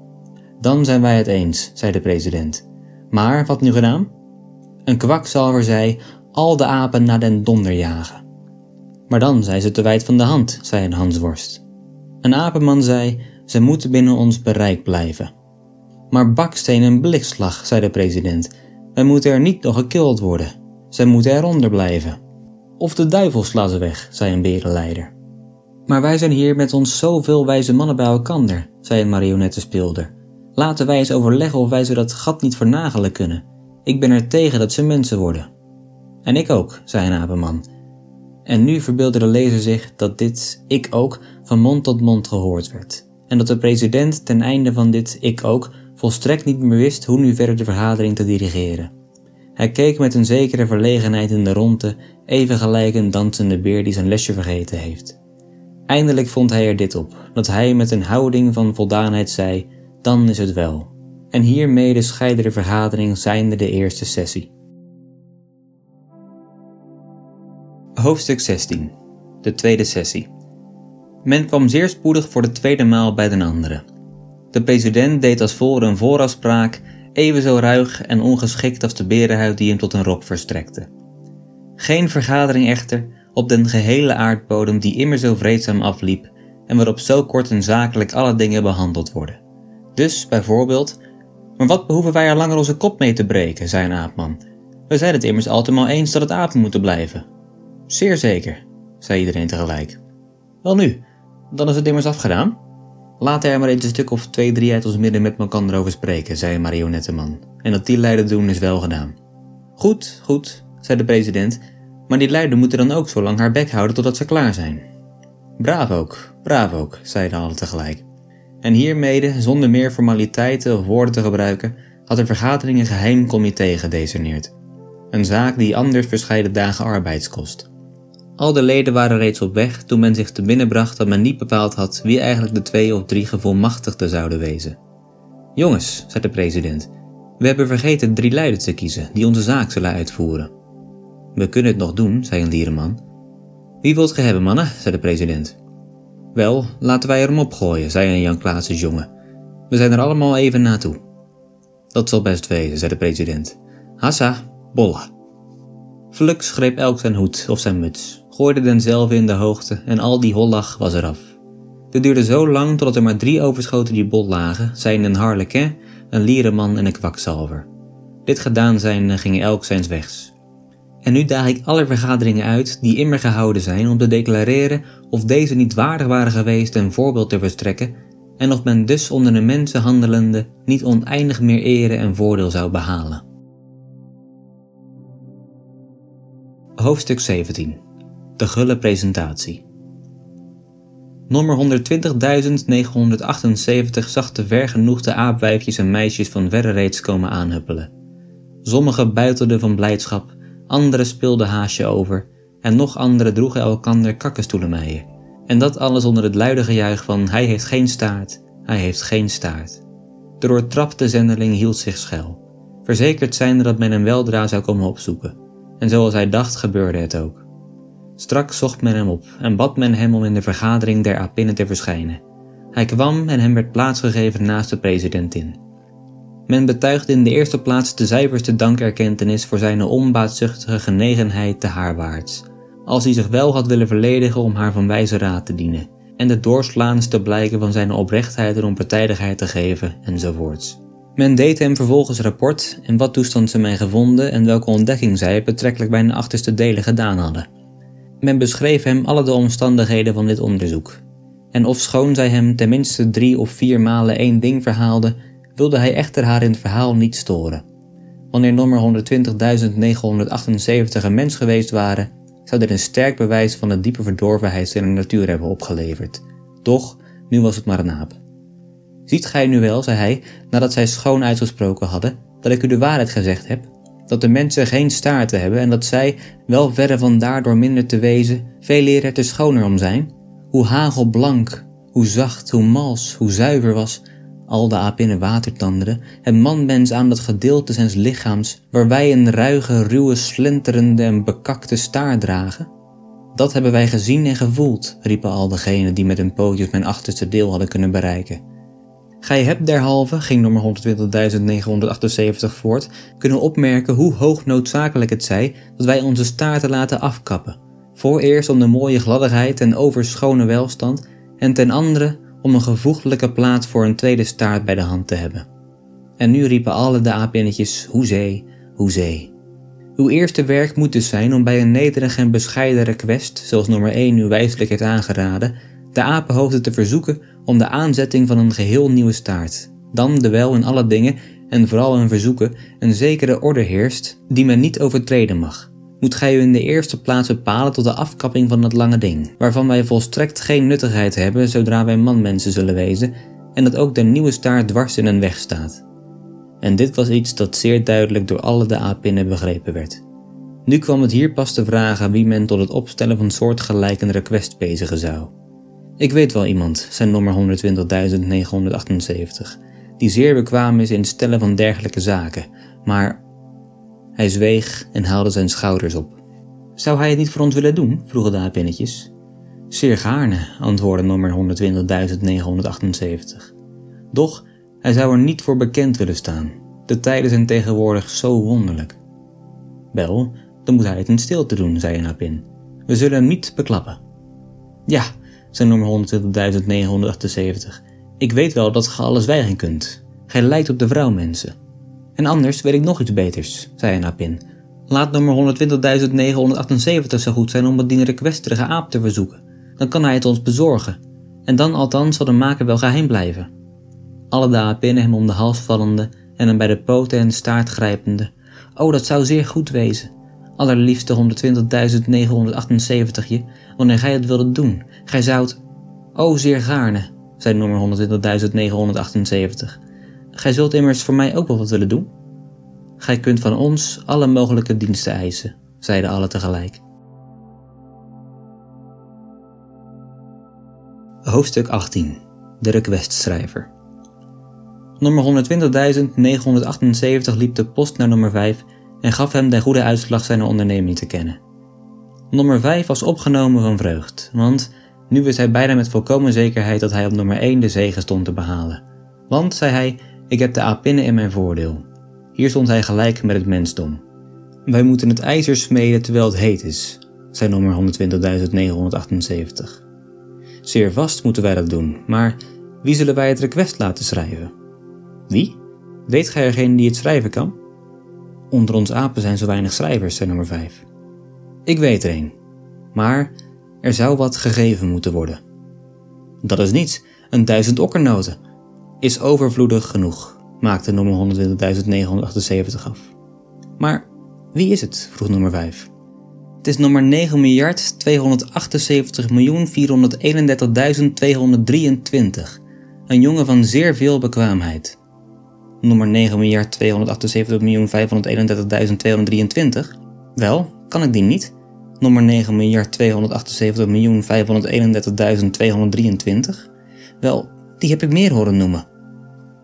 Dan zijn wij het eens, zei de president. Maar wat nu gedaan? Een kwakzalver zei: al de apen naar den donder jagen. Maar dan zijn ze te wijd van de hand, zei een Hansworst. Een apenman zei: ze moeten binnen ons bereik blijven. Maar baksteen en blikslag, zei de president. Wij moeten er niet nog gekild worden. Zij moeten eronder blijven. Of de duivel sla ze weg, zei een berenleider. Maar wij zijn hier met ons zoveel wijze mannen bij elkander, zei een marionettenspeelder. Laten wij eens overleggen of wij ze dat gat niet vernagelen kunnen. Ik ben er tegen dat ze mensen worden. En ik ook, zei een apenman. En nu verbeeldde de lezer zich dat dit ik ook van mond tot mond gehoord werd. En dat de president ten einde van dit ik ook volstrekt niet meer wist hoe nu verder de vergadering te dirigeren. Hij keek met een zekere verlegenheid in de ronde, even gelijk een dansende beer die zijn lesje vergeten heeft. Eindelijk vond hij er dit op, dat hij met een houding van voldaanheid zei: Dan is het wel. En hiermee scheidde de vergadering zijnde de eerste sessie. Hoofdstuk 16 De tweede sessie. Men kwam zeer spoedig voor de tweede maal bij den anderen. De president deed als voor een voorafspraak even zo ruig en ongeschikt als de berenhuid die hem tot een rok verstrekte. Geen vergadering echter op den gehele aardbodem die immer zo vreedzaam afliep en waarop zo kort en zakelijk alle dingen behandeld worden. Dus, bijvoorbeeld, maar wat behoeven wij er langer onze kop mee te breken, zei een aapman. We zijn het immers altijd eens dat het apen moeten blijven. Zeer zeker, zei iedereen tegelijk. Wel nu, dan is het immers afgedaan. Laat er maar eens een stuk of twee, drie uit ons midden met elkaar over spreken, zei een marionettenman. En dat die leider doen is wel gedaan. Goed, goed, zei de president, maar die leider moet dan ook zo lang haar bek houden totdat ze klaar zijn. Braaf ook, braaf ook, zeiden alle tegelijk. En hiermede, zonder meer formaliteiten of woorden te gebruiken, had de vergadering een geheim comité gedecineerd. Een zaak die anders verscheiden dagen arbeids kost. Al de leden waren reeds op weg toen men zich te binnen bracht dat men niet bepaald had wie eigenlijk de twee of drie gevolmachtigden zouden wezen. Jongens, zei de president, we hebben vergeten drie leiden te kiezen die onze zaak zullen uitvoeren. We kunnen het nog doen, zei een dierenman. Wie wilt ge hebben, mannen? zei de president. Wel, laten wij hem opgooien, zei een Jan Klaasens jongen. We zijn er allemaal even naartoe. Dat zal best wezen, zei de president. Hassa, bolla. Flux greep elk zijn hoed of zijn muts, gooide denzelve in de hoogte en al die hollach was eraf. Dit duurde zo lang totdat er maar drie overschoten die bol lagen, zijn een harlequin, een lierenman en een kwakzalver. Dit gedaan zijn gingen elk zijns wegs. En nu daag ik alle vergaderingen uit die immer gehouden zijn om te declareren of deze niet waardig waren geweest een voorbeeld te verstrekken en of men dus onder de mensen handelende niet oneindig meer ere en voordeel zou behalen. Hoofdstuk 17 De gulle presentatie Nummer 120.978 zag de vergenoegde aapwijfjes en meisjes van verre reeds komen aanhuppelen. Sommigen buitelden van blijdschap, anderen speelden haasje over en nog anderen droegen elkander kakkenstoelenmijen. En dat alles onder het luide gejuich van hij heeft geen staart, hij heeft geen staart. De doortrapte zendeling hield zich schuil, verzekerd zijnde dat men hem weldra zou komen opzoeken. En zoals hij dacht gebeurde het ook. Straks zocht men hem op en bad men hem om in de vergadering der Apinnen te verschijnen. Hij kwam en hem werd plaatsgegeven naast de presidentin. Men betuigde in de eerste plaats de zuiverste dankerkentenis voor zijn onbaatzuchtige genegenheid te haarwaarts, als hij zich wel had willen verledigen om haar van wijze raad te dienen, en de doorslaandste blijken van zijn oprechtheid en onpartijdigheid te geven, enzovoorts. Men deed hem vervolgens rapport in wat toestand ze mij gevonden en welke ontdekking zij betrekkelijk bij de achterste delen gedaan hadden. Men beschreef hem alle de omstandigheden van dit onderzoek. En ofschoon zij hem tenminste drie of vier malen één ding verhaalde, wilde hij echter haar in het verhaal niet storen. Wanneer nummer 120.978 een mens geweest waren, zou dit een sterk bewijs van de diepe verdorvenheid in de natuur hebben opgeleverd. Doch, nu was het maar een aap. Ziet gij nu wel, zei hij, nadat zij schoon uitgesproken hadden, dat ik u de waarheid gezegd heb? Dat de mensen geen staarten hebben en dat zij, wel verre van daardoor minder te wezen, veel eer te schoner om zijn? Hoe hagelblank, hoe zacht, hoe mals, hoe zuiver was al de apinnen watertanderen, het manmens aan dat gedeelte zijn lichaams waar wij een ruige, ruwe, slenterende en bekakte staart dragen? Dat hebben wij gezien en gevoeld, riepen al degenen die met hun pootjes mijn achterste deel hadden kunnen bereiken. Gij hebt derhalve, ging nummer 120.978 voort, kunnen opmerken hoe hoog noodzakelijk het zij dat wij onze staarten laten afkappen. Vooreerst om de mooie gladdigheid en overschone welstand, en ten andere om een gevoeglijke plaats voor een tweede staart bij de hand te hebben. En nu riepen alle de aapinnetjes hoezee, hoezee. Uw eerste werk moet dus zijn om bij een nederig en bescheiden request, zoals nummer 1 u wijselijk heeft aangeraden, de apenhoofden te verzoeken om de aanzetting van een geheel nieuwe staart. Dan, wel in alle dingen, en vooral in verzoeken, een zekere orde heerst, die men niet overtreden mag. Moet gij u in de eerste plaats bepalen tot de afkapping van dat lange ding, waarvan wij volstrekt geen nuttigheid hebben zodra wij manmensen zullen wezen, en dat ook de nieuwe staart dwars in een weg staat en dit was iets dat zeer duidelijk door alle de apinnen begrepen werd. Nu kwam het hier pas te vragen wie men tot het opstellen van soortgelijke request bezigen zou. Ik weet wel iemand, zijn nummer 120.978, die zeer bekwaam is in het stellen van dergelijke zaken, maar hij zweeg en haalde zijn schouders op. Zou hij het niet voor ons willen doen? vroegen de apinnetjes. Zeer gaarne, antwoordde nummer 120.978. Doch hij zou er niet voor bekend willen staan. De tijden zijn tegenwoordig zo wonderlijk. Wel, dan moet hij het in stilte doen, zei een apin. We zullen hem niet beklappen. Ja, zei nummer 120.978. Ik weet wel dat ge alles weigeren kunt. Gij lijkt op de vrouwmensen. En anders weet ik nog iets beters, zei een. Laat nummer 120.978 zo goed zijn om het die requesterige aap te verzoeken. Dan kan hij het ons bezorgen. En dan althans zal de maker wel geheim blijven alle dagen binnen hem om de hals vallende en hem bij de poten en staart grijpende. O, dat zou zeer goed wezen. Allerliefste 120.978 je, wanneer gij het wilde doen. Gij zoudt... O, zeer gaarne, zei nummer 120.978. Gij zult immers voor mij ook wel wat willen doen. Gij kunt van ons alle mogelijke diensten eisen, zeiden alle tegelijk. Hoofdstuk 18 De requestschrijver Nummer 120.978 liep de post naar nummer 5 en gaf hem de goede uitslag zijn onderneming te kennen. Nummer 5 was opgenomen van vreugd, want nu wist hij bijna met volkomen zekerheid dat hij op nummer 1 de zege stond te behalen. Want, zei hij, ik heb de apinnen in mijn voordeel. Hier stond hij gelijk met het mensdom. Wij moeten het ijzer smeden terwijl het heet is, zei nummer 120.978. Zeer vast moeten wij dat doen, maar wie zullen wij het request laten schrijven? Wie? Weet gij er geen die het schrijven kan? Onder ons apen zijn zo weinig schrijvers, zei nummer 5. Ik weet er een. Maar er zou wat gegeven moeten worden. Dat is niets, een duizend okkernoten. Is overvloedig genoeg, maakte nummer 120.978 af. Maar wie is het? vroeg nummer 5. Het is nummer 9 miljard 278 miljoen 431.223. Een jongen van zeer veel bekwaamheid nummer 9 miljard 278 miljoen 531.223? Wel, kan ik die niet? Nummer 9 miljard 278 miljoen 531.223? Wel, die heb ik meer horen noemen.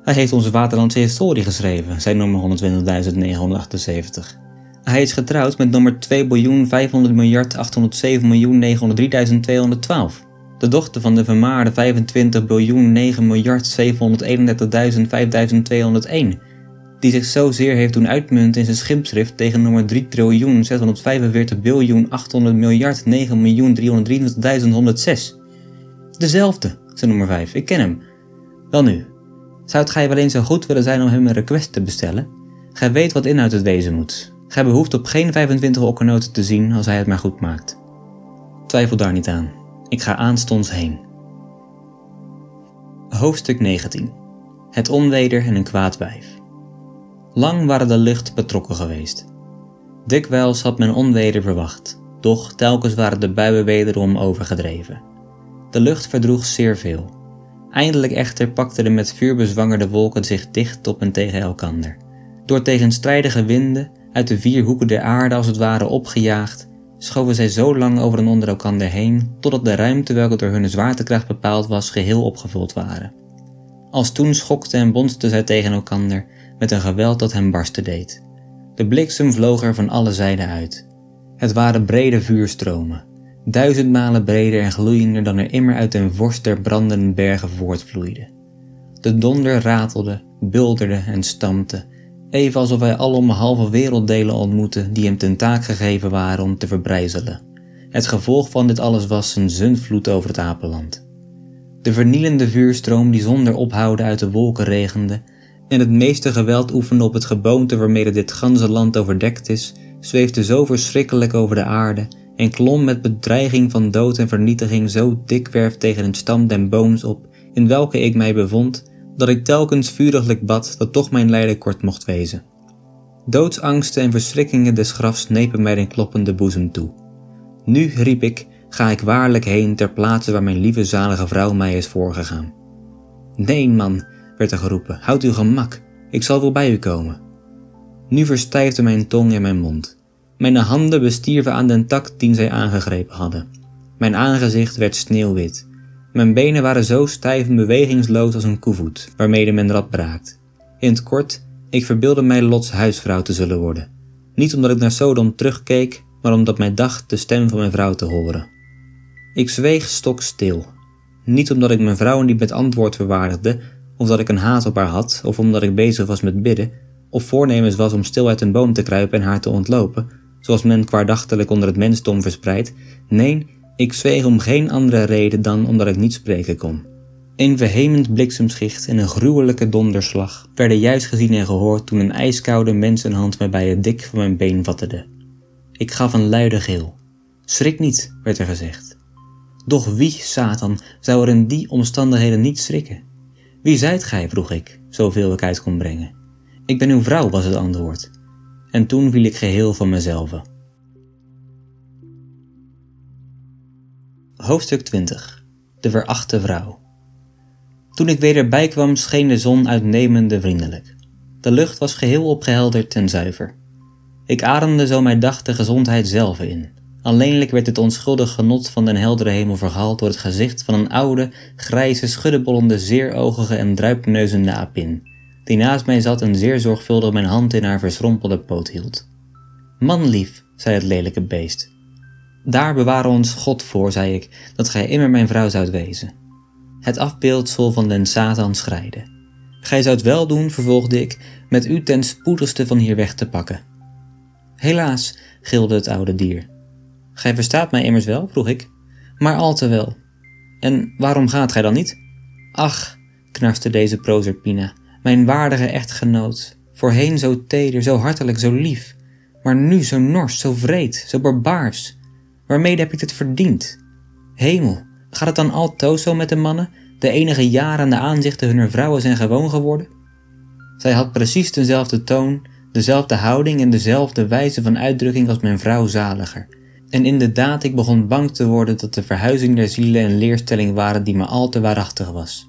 Hij heeft onze waterlandse historie geschreven, zei nummer 120.978. Hij is getrouwd met nummer 2 biljoen 500 miljard 807 miljoen 903.212 de dochter van de vermaarde 25 biljoen 9 miljard 731.5201, die zich zozeer heeft doen uitmunten in zijn schipschrift tegen nummer 3 triljoen 645 biljoen 800 miljard 9 miljoen 323.106. Dezelfde, zei nummer 5, ik ken hem. Wel nu, zou het gij wel eens zo goed willen zijn om hem een request te bestellen? Gij weet wat inhoud het wezen moet. Gij behoeft op geen 25 okkernoten te zien als hij het maar goed maakt. Twijfel daar niet aan. Ik ga aanstonds heen. Hoofdstuk 19 Het onweder en een kwaad wijf. Lang waren de lucht betrokken geweest. Dikwijls had men onweder verwacht, doch telkens waren de buien wederom overgedreven. De lucht verdroeg zeer veel. Eindelijk echter pakten de met vuur bezwangerde wolken zich dicht op en tegen elkander. Door tegenstrijdige winden, uit de vier hoeken der aarde als het ware opgejaagd, schoven zij zo lang over en onder elkander heen, totdat de ruimte welke door hun zwaartekracht bepaald was, geheel opgevuld waren. Als toen schokte en bonste zij tegen elkander met een geweld dat hem barsten deed. De bliksem vloog er van alle zijden uit. Het waren brede vuurstromen, duizend malen breder en gloeiender dan er immer uit een vorst der brandende bergen voortvloeide. De donder ratelde, bulderde en stampte, even alsof hij alom halve werelddelen ontmoette die hem ten taak gegeven waren om te verbrijzelen. Het gevolg van dit alles was een zundvloed over het apenland. De vernielende vuurstroom die zonder ophouden uit de wolken regende en het meeste geweld oefende op het geboomte waarmee dit ganse land overdekt is, zweefde zo verschrikkelijk over de aarde en klom met bedreiging van dood en vernietiging zo dikwerf tegen een stam den booms op, in welke ik mij bevond, dat ik telkens vuriglijk bad dat toch mijn lijden kort mocht wezen. Doodsangsten en verschrikkingen des grafs nepen mij den kloppende boezem toe. Nu, riep ik, ga ik waarlijk heen ter plaatse waar mijn lieve zalige vrouw mij is voorgegaan. Nee, man, werd er geroepen, houd uw gemak, ik zal wel bij u komen. Nu verstijfde mijn tong in mijn mond. Mijn handen bestierven aan den tak dien zij aangegrepen hadden. Mijn aangezicht werd sneeuwwit. Mijn benen waren zo stijf en bewegingsloos als een koevoet, waarmede men rad braakt. In het kort, ik verbeelde mij Lots huisvrouw te zullen worden. Niet omdat ik naar Sodom terugkeek, maar omdat mij dacht de stem van mijn vrouw te horen. Ik zweeg stokstil. Niet omdat ik mijn vrouw niet met antwoord verwaardigde, of dat ik een haat op haar had, of omdat ik bezig was met bidden, of voornemens was om stil uit een boom te kruipen en haar te ontlopen, zoals men kwaadachtelijk onder het mensdom verspreidt. Nee, ik zweeg om geen andere reden dan omdat ik niet spreken kon. Een vehement bliksemschicht en een gruwelijke donderslag werden juist gezien en gehoord toen een ijskoude mensenhand mij bij het dik van mijn been vattede. Ik gaf een luide gil. Schrik niet, werd er gezegd. Doch wie, Satan, zou er in die omstandigheden niet schrikken? Wie zijt gij, vroeg ik, zoveel ik uit kon brengen. Ik ben uw vrouw, was het antwoord. En toen viel ik geheel van mezelf. Hoofdstuk 20 De verachte vrouw Toen ik weer bijkwam scheen de zon uitnemende vriendelijk. De lucht was geheel opgehelderd en zuiver. Ik ademde zo mijn dag de gezondheid zelf in. Alleenlijk werd het onschuldig genot van den heldere hemel verhaald door het gezicht van een oude, grijze, schuddebollende, zeeroogige en druipneuzende apin, die naast mij zat en zeer zorgvuldig mijn hand in haar verschrompelde poot hield. Manlief, zei het lelijke beest. Daar bewaren ons God voor, zei ik, dat gij immer mijn vrouw zoudt wezen. Het afbeeldsel van den Satan schrijde. Gij zoudt wel doen, vervolgde ik, met u ten spoedigste van hier weg te pakken. Helaas, gilde het oude dier. Gij verstaat mij immers wel, vroeg ik. Maar al te wel. En waarom gaat gij dan niet? Ach, knarste deze Proserpina, mijn waardige echtgenoot, voorheen zo teder, zo hartelijk, zo lief, maar nu zo nors, zo vreed, zo barbaars. Waarmede heb ik dit verdiend? Hemel, gaat het dan altoos zo met de mannen, de enige jaren de aanzichten hunner vrouwen zijn gewoon geworden? Zij had precies dezelfde toon, dezelfde houding en dezelfde wijze van uitdrukking als mijn vrouw zaliger. En inderdaad, ik begon bang te worden dat de verhuizing der zielen een leerstelling waren die me al te waarachtig was.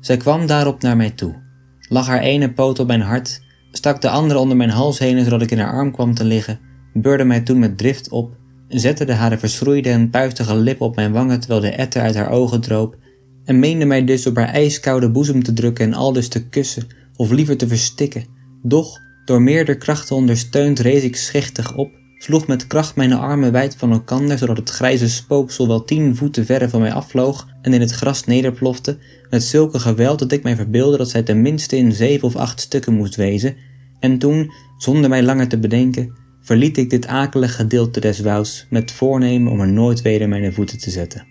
Zij kwam daarop naar mij toe, lag haar ene poot op mijn hart, stak de andere onder mijn hals heen zodat ik in haar arm kwam te liggen, beurde mij toen met drift op, zette de haar verschroeide en puistige lip op mijn wangen terwijl de etter uit haar ogen droop, en meende mij dus op haar ijskoude boezem te drukken en aldus te kussen, of liever te verstikken. Doch, door meerdere krachten ondersteund, rees ik schichtig op, sloeg met kracht mijn armen wijd van elkander, zodat het grijze spooksel wel tien voeten verre van mij afvloog en in het gras nederplofte, met zulke geweld dat ik mij verbeeldde dat zij tenminste in zeven of acht stukken moest wezen, en toen, zonder mij langer te bedenken, verliet ik dit akelige gedeelte des wouds met voornemen om er nooit weder mijn voeten te zetten.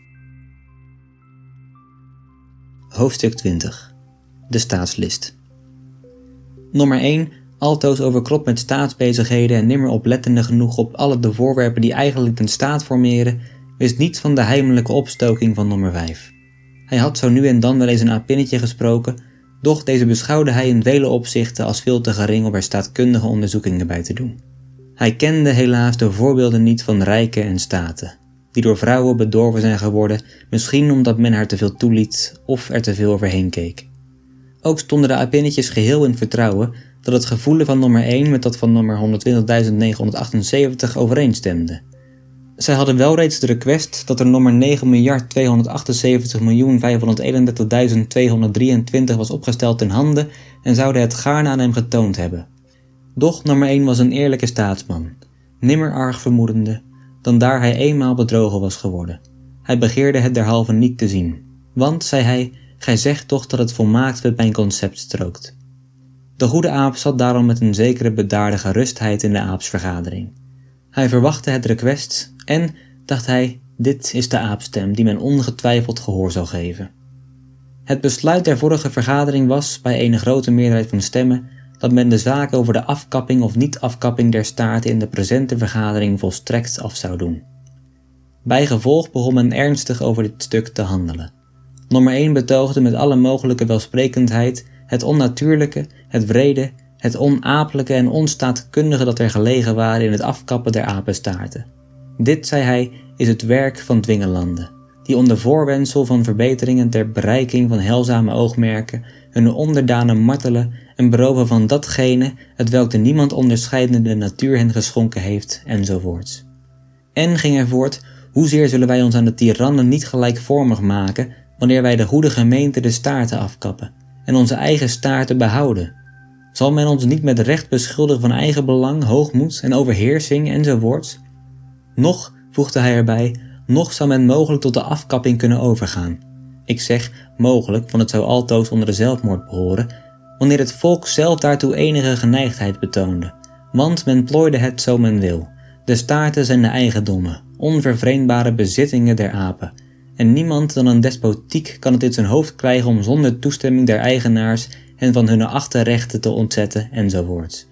Hoofdstuk 20 De staatslist. Nummer 1 altoos overkropt met staatsbezigheden en nimmer oplettende genoeg op alle de voorwerpen die eigenlijk een staat formeren, wist niets van de heimelijke opstoking van nummer 5. Hij had zo nu en dan wel eens een apinnetje gesproken, doch deze beschouwde hij in vele opzichten als veel te gering om er staatkundige onderzoekingen bij te doen. Hij kende helaas de voorbeelden niet van rijken en staten, die door vrouwen bedorven zijn geworden, misschien omdat men haar te veel toeliet of er te veel overheen keek. Ook stonden de apinnetjes geheel in vertrouwen dat het gevoelen van nummer 1 met dat van nummer 120.978 overeenstemde. Zij hadden wel reeds de request dat er nummer 9.278.531.223 was opgesteld in handen en zouden het gaarne aan hem getoond hebben. Doch nummer 1 was een eerlijke staatsman, nimmer arg vermoedende, dan daar hij eenmaal bedrogen was geworden. Hij begeerde het derhalve niet te zien, want, zei hij, gij zegt toch dat het volmaakt met mijn concept strookt. De goede aap zat daarom met een zekere bedaarde gerustheid in de aapsvergadering. Hij verwachtte het request en, dacht hij, dit is de aapstem die men ongetwijfeld gehoor zal geven. Het besluit der vorige vergadering was, bij een grote meerderheid van stemmen, dat men de zaak over de afkapping of niet-afkapping der staarten in de presente vergadering volstrekt af zou doen. Bijgevolg begon men ernstig over dit stuk te handelen. Nummer 1 betoogde met alle mogelijke welsprekendheid het onnatuurlijke, het wrede, het onapelijke en onstaatkundige dat er gelegen waren in het afkappen der apenstaarten. Dit, zei hij, is het werk van dwingelanden, die onder voorwendsel van verbeteringen ter bereiking van heilzame oogmerken hun onderdanen martelen en beroven van datgene het welk de niemand onderscheidende natuur hen geschonken heeft, enzovoorts. En ging hij voort, hoezeer zullen wij ons aan de tirannen niet gelijkvormig maken wanneer wij de goede gemeente de staarten afkappen en onze eigen staarten behouden? Zal men ons niet met recht beschuldigen van eigen belang, hoogmoed en overheersing enzovoorts? Nog, voegde hij erbij, nog zou men mogelijk tot de afkapping kunnen overgaan. Ik zeg mogelijk, want het zou altoos onder de zelfmoord behoren, wanneer het volk zelf daartoe enige geneigdheid betoonde, want men plooide het zo men wil. De staarten zijn de eigendommen, onvervreemdbare bezittingen der apen, en niemand dan een despotiek kan het in zijn hoofd krijgen om zonder toestemming der eigenaars hen van hun achterrechten te ontzetten enzovoorts.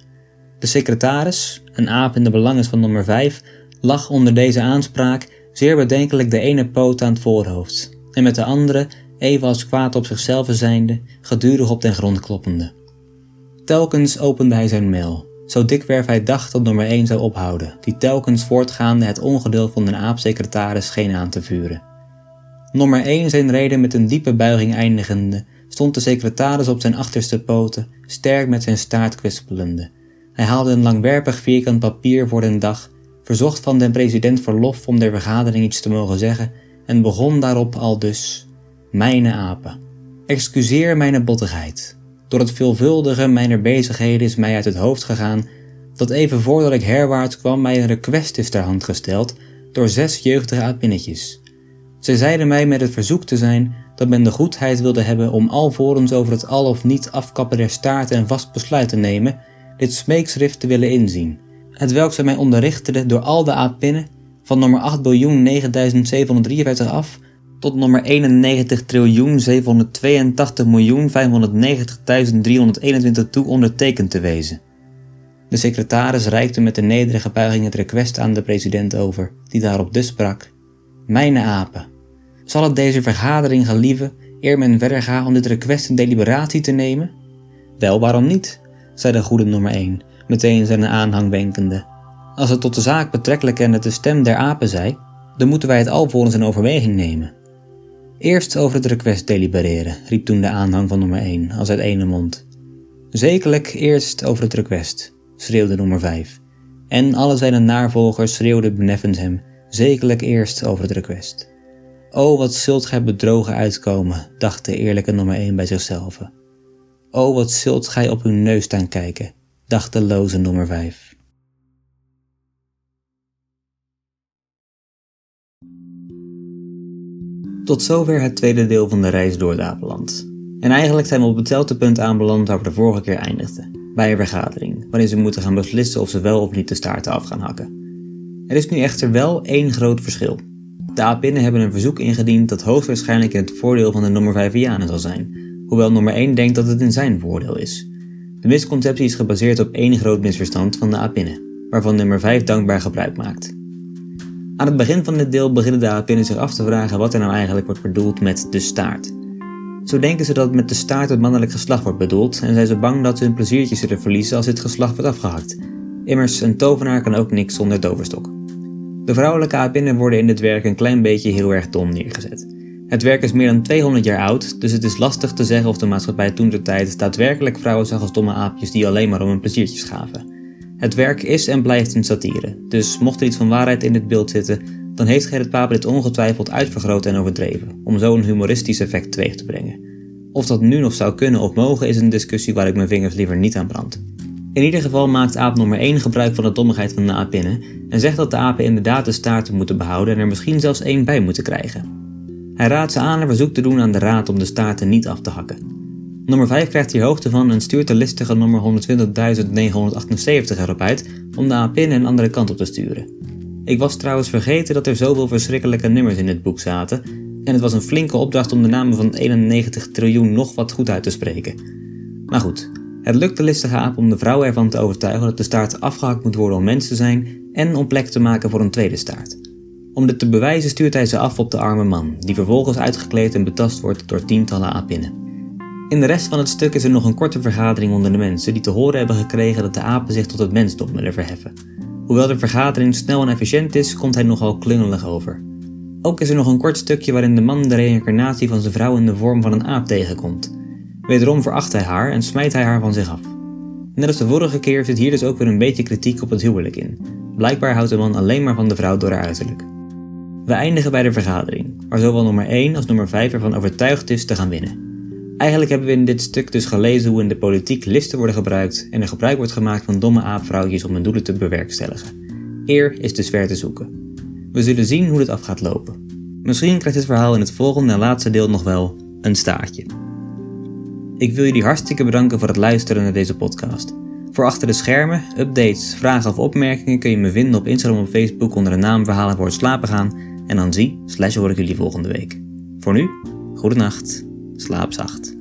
De secretaris, een aap in de belangen van nummer 5, lag onder deze aanspraak zeer bedenkelijk de ene poot aan het voorhoofd en met de andere, even als kwaad op zichzelf zijnde, gedurig op den grond kloppende. Telkens opende hij zijn mail, zo dikwerf hij dacht dat nummer 1 zou ophouden, die telkens voortgaande het ongeduld van de aapsecretaris scheen aan te vuren. Nummer 1 zijn reden met een diepe buiging eindigende, stond de secretaris op zijn achterste poten, sterk met zijn staart kwispelende. Hij haalde een langwerpig vierkant papier voor den dag, verzocht van den president verlof om der vergadering iets te mogen zeggen en begon daarop al dus: Mijne apen, excuseer mijn bottigheid. Door het veelvuldige mijner bezigheden is mij uit het hoofd gegaan dat even voordat ik herwaarts kwam mij een request is ter hand gesteld door zes jeugdige apinnetjes. Zij zeiden mij met het verzoek te zijn dat men de goedheid wilde hebben om alvorens over het al of niet afkappen der staarten een vast besluit te nemen, dit smeekschrift te willen inzien, het welk zij mij onderrichteden door al de apinnen van nummer 8.9753 af tot nummer 91 toe ondertekend te wezen. De secretaris reikte met een nederige buiging het request aan de president over, die daarop dus sprak: Mijne apen, zal het deze vergadering gelieven eer men verder gaat om dit request in deliberatie te nemen? Wel, waarom niet? zei de goede nummer 1, meteen zijn aanhang wenkende. Als het tot de zaak betrekkelijk en het de stem der apen zij, dan moeten wij het alvorens in overweging nemen. Eerst over het request delibereren, riep toen de aanhang van nummer 1 als uit ene mond. Zekerlijk eerst over het request, schreeuwde nummer 5. En alle zijn navolgers schreeuwden beneffens hem, zekerlijk eerst over het request. O, wat zult gij bedrogen uitkomen, dacht de eerlijke nummer 1 bij zichzelf. O, wat zult gij op uw neus staan kijken, dacht de loze nummer 5. Tot zover het tweede deel van de reis door het. En eigenlijk zijn we op hetzelfde punt aanbeland waar we de vorige keer eindigden, bij een vergadering, waarin ze moeten gaan beslissen of ze wel of niet de staarten af gaan hakken. Er is nu echter wel één groot verschil. De Apinnen hebben een verzoek ingediend dat hoogstwaarschijnlijk in het voordeel van de nummer 5 zal zijn, hoewel nummer 1 denkt dat het in zijn voordeel is. De misconceptie is gebaseerd op één groot misverstand van de Apinnen, waarvan nummer 5 dankbaar gebruik maakt. Aan het begin van dit deel beginnen de Apinnen zich af te vragen wat er nou eigenlijk wordt bedoeld met de staart. Zo denken ze dat met de staart het mannelijk geslacht wordt bedoeld en zijn ze bang dat ze hun pleziertje zullen verliezen als dit geslacht wordt afgehakt. Immers, een tovenaar kan ook niks zonder toverstok. De vrouwelijke apinnen worden in dit werk een klein beetje heel erg dom neergezet. Het werk is meer dan 200 jaar oud, dus het is lastig te zeggen of de maatschappij toen de tijd daadwerkelijk vrouwen zag als domme aapjes die alleen maar om hun pleziertjes gaven. Het werk is en blijft een satire, dus mocht er iets van waarheid in dit beeld zitten, dan heeft Gerrit Papen dit ongetwijfeld uitvergroot en overdreven, om zo een humoristisch effect teweeg te brengen. Of dat nu nog zou kunnen of mogen is een discussie waar ik mijn vingers liever niet aan brand. In ieder geval maakt aap nummer 1 gebruik van de dommigheid van de apinnen en zegt dat de apen inderdaad de staarten moeten behouden en er misschien zelfs één bij moeten krijgen. Hij raadt ze aan een verzoek te doen aan de raad om de staarten niet af te hakken. Nummer 5 krijgt hier hoogte van en stuurt de listige nummer 120.978 erop uit om de apinnen een andere kant op te sturen. Ik was trouwens vergeten dat er zoveel verschrikkelijke nummers in het boek zaten en het was een flinke opdracht om de namen van 91 triljoen nog wat goed uit te spreken. Maar goed, het lukt de listige aap om de vrouw ervan te overtuigen dat de staart afgehakt moet worden om mens te zijn en om plek te maken voor een tweede staart. Om dit te bewijzen stuurt hij ze af op de arme man, die vervolgens uitgekleed en betast wordt door tientallen apinnen. In de rest van het stuk is er nog een korte vergadering onder de mensen die te horen hebben gekregen dat de apen zich tot het mensdom willen verheffen. Hoewel de vergadering snel en efficiënt is, komt hij nogal klungelig over. Ook is er nog een kort stukje waarin de man de reïncarnatie van zijn vrouw in de vorm van een aap tegenkomt. Wederom veracht hij haar en smijt hij haar van zich af. Net als de vorige keer zit hier dus ook weer een beetje kritiek op het huwelijk in. Blijkbaar houdt de man alleen maar van de vrouw door haar uiterlijk. We eindigen bij de vergadering, waar zowel nummer 1 als nummer 5 ervan overtuigd is te gaan winnen. Eigenlijk hebben we in dit stuk dus gelezen hoe in de politiek listen worden gebruikt en er gebruik wordt gemaakt van domme aapvrouwtjes om hun doelen te bewerkstelligen. Eer is dus ver te zoeken. We zullen zien hoe dit af gaat lopen. Misschien krijgt dit verhaal in het volgende en laatste deel nog wel een staartje. Ik wil jullie hartstikke bedanken voor het luisteren naar deze podcast. Voor achter de schermen, updates, vragen of opmerkingen kun je me vinden op Instagram of Facebook onder de naam Verhalen voor het slapen gaan. En dan zie, slash hoor ik jullie volgende week. Voor nu, goede nacht, slaap zacht.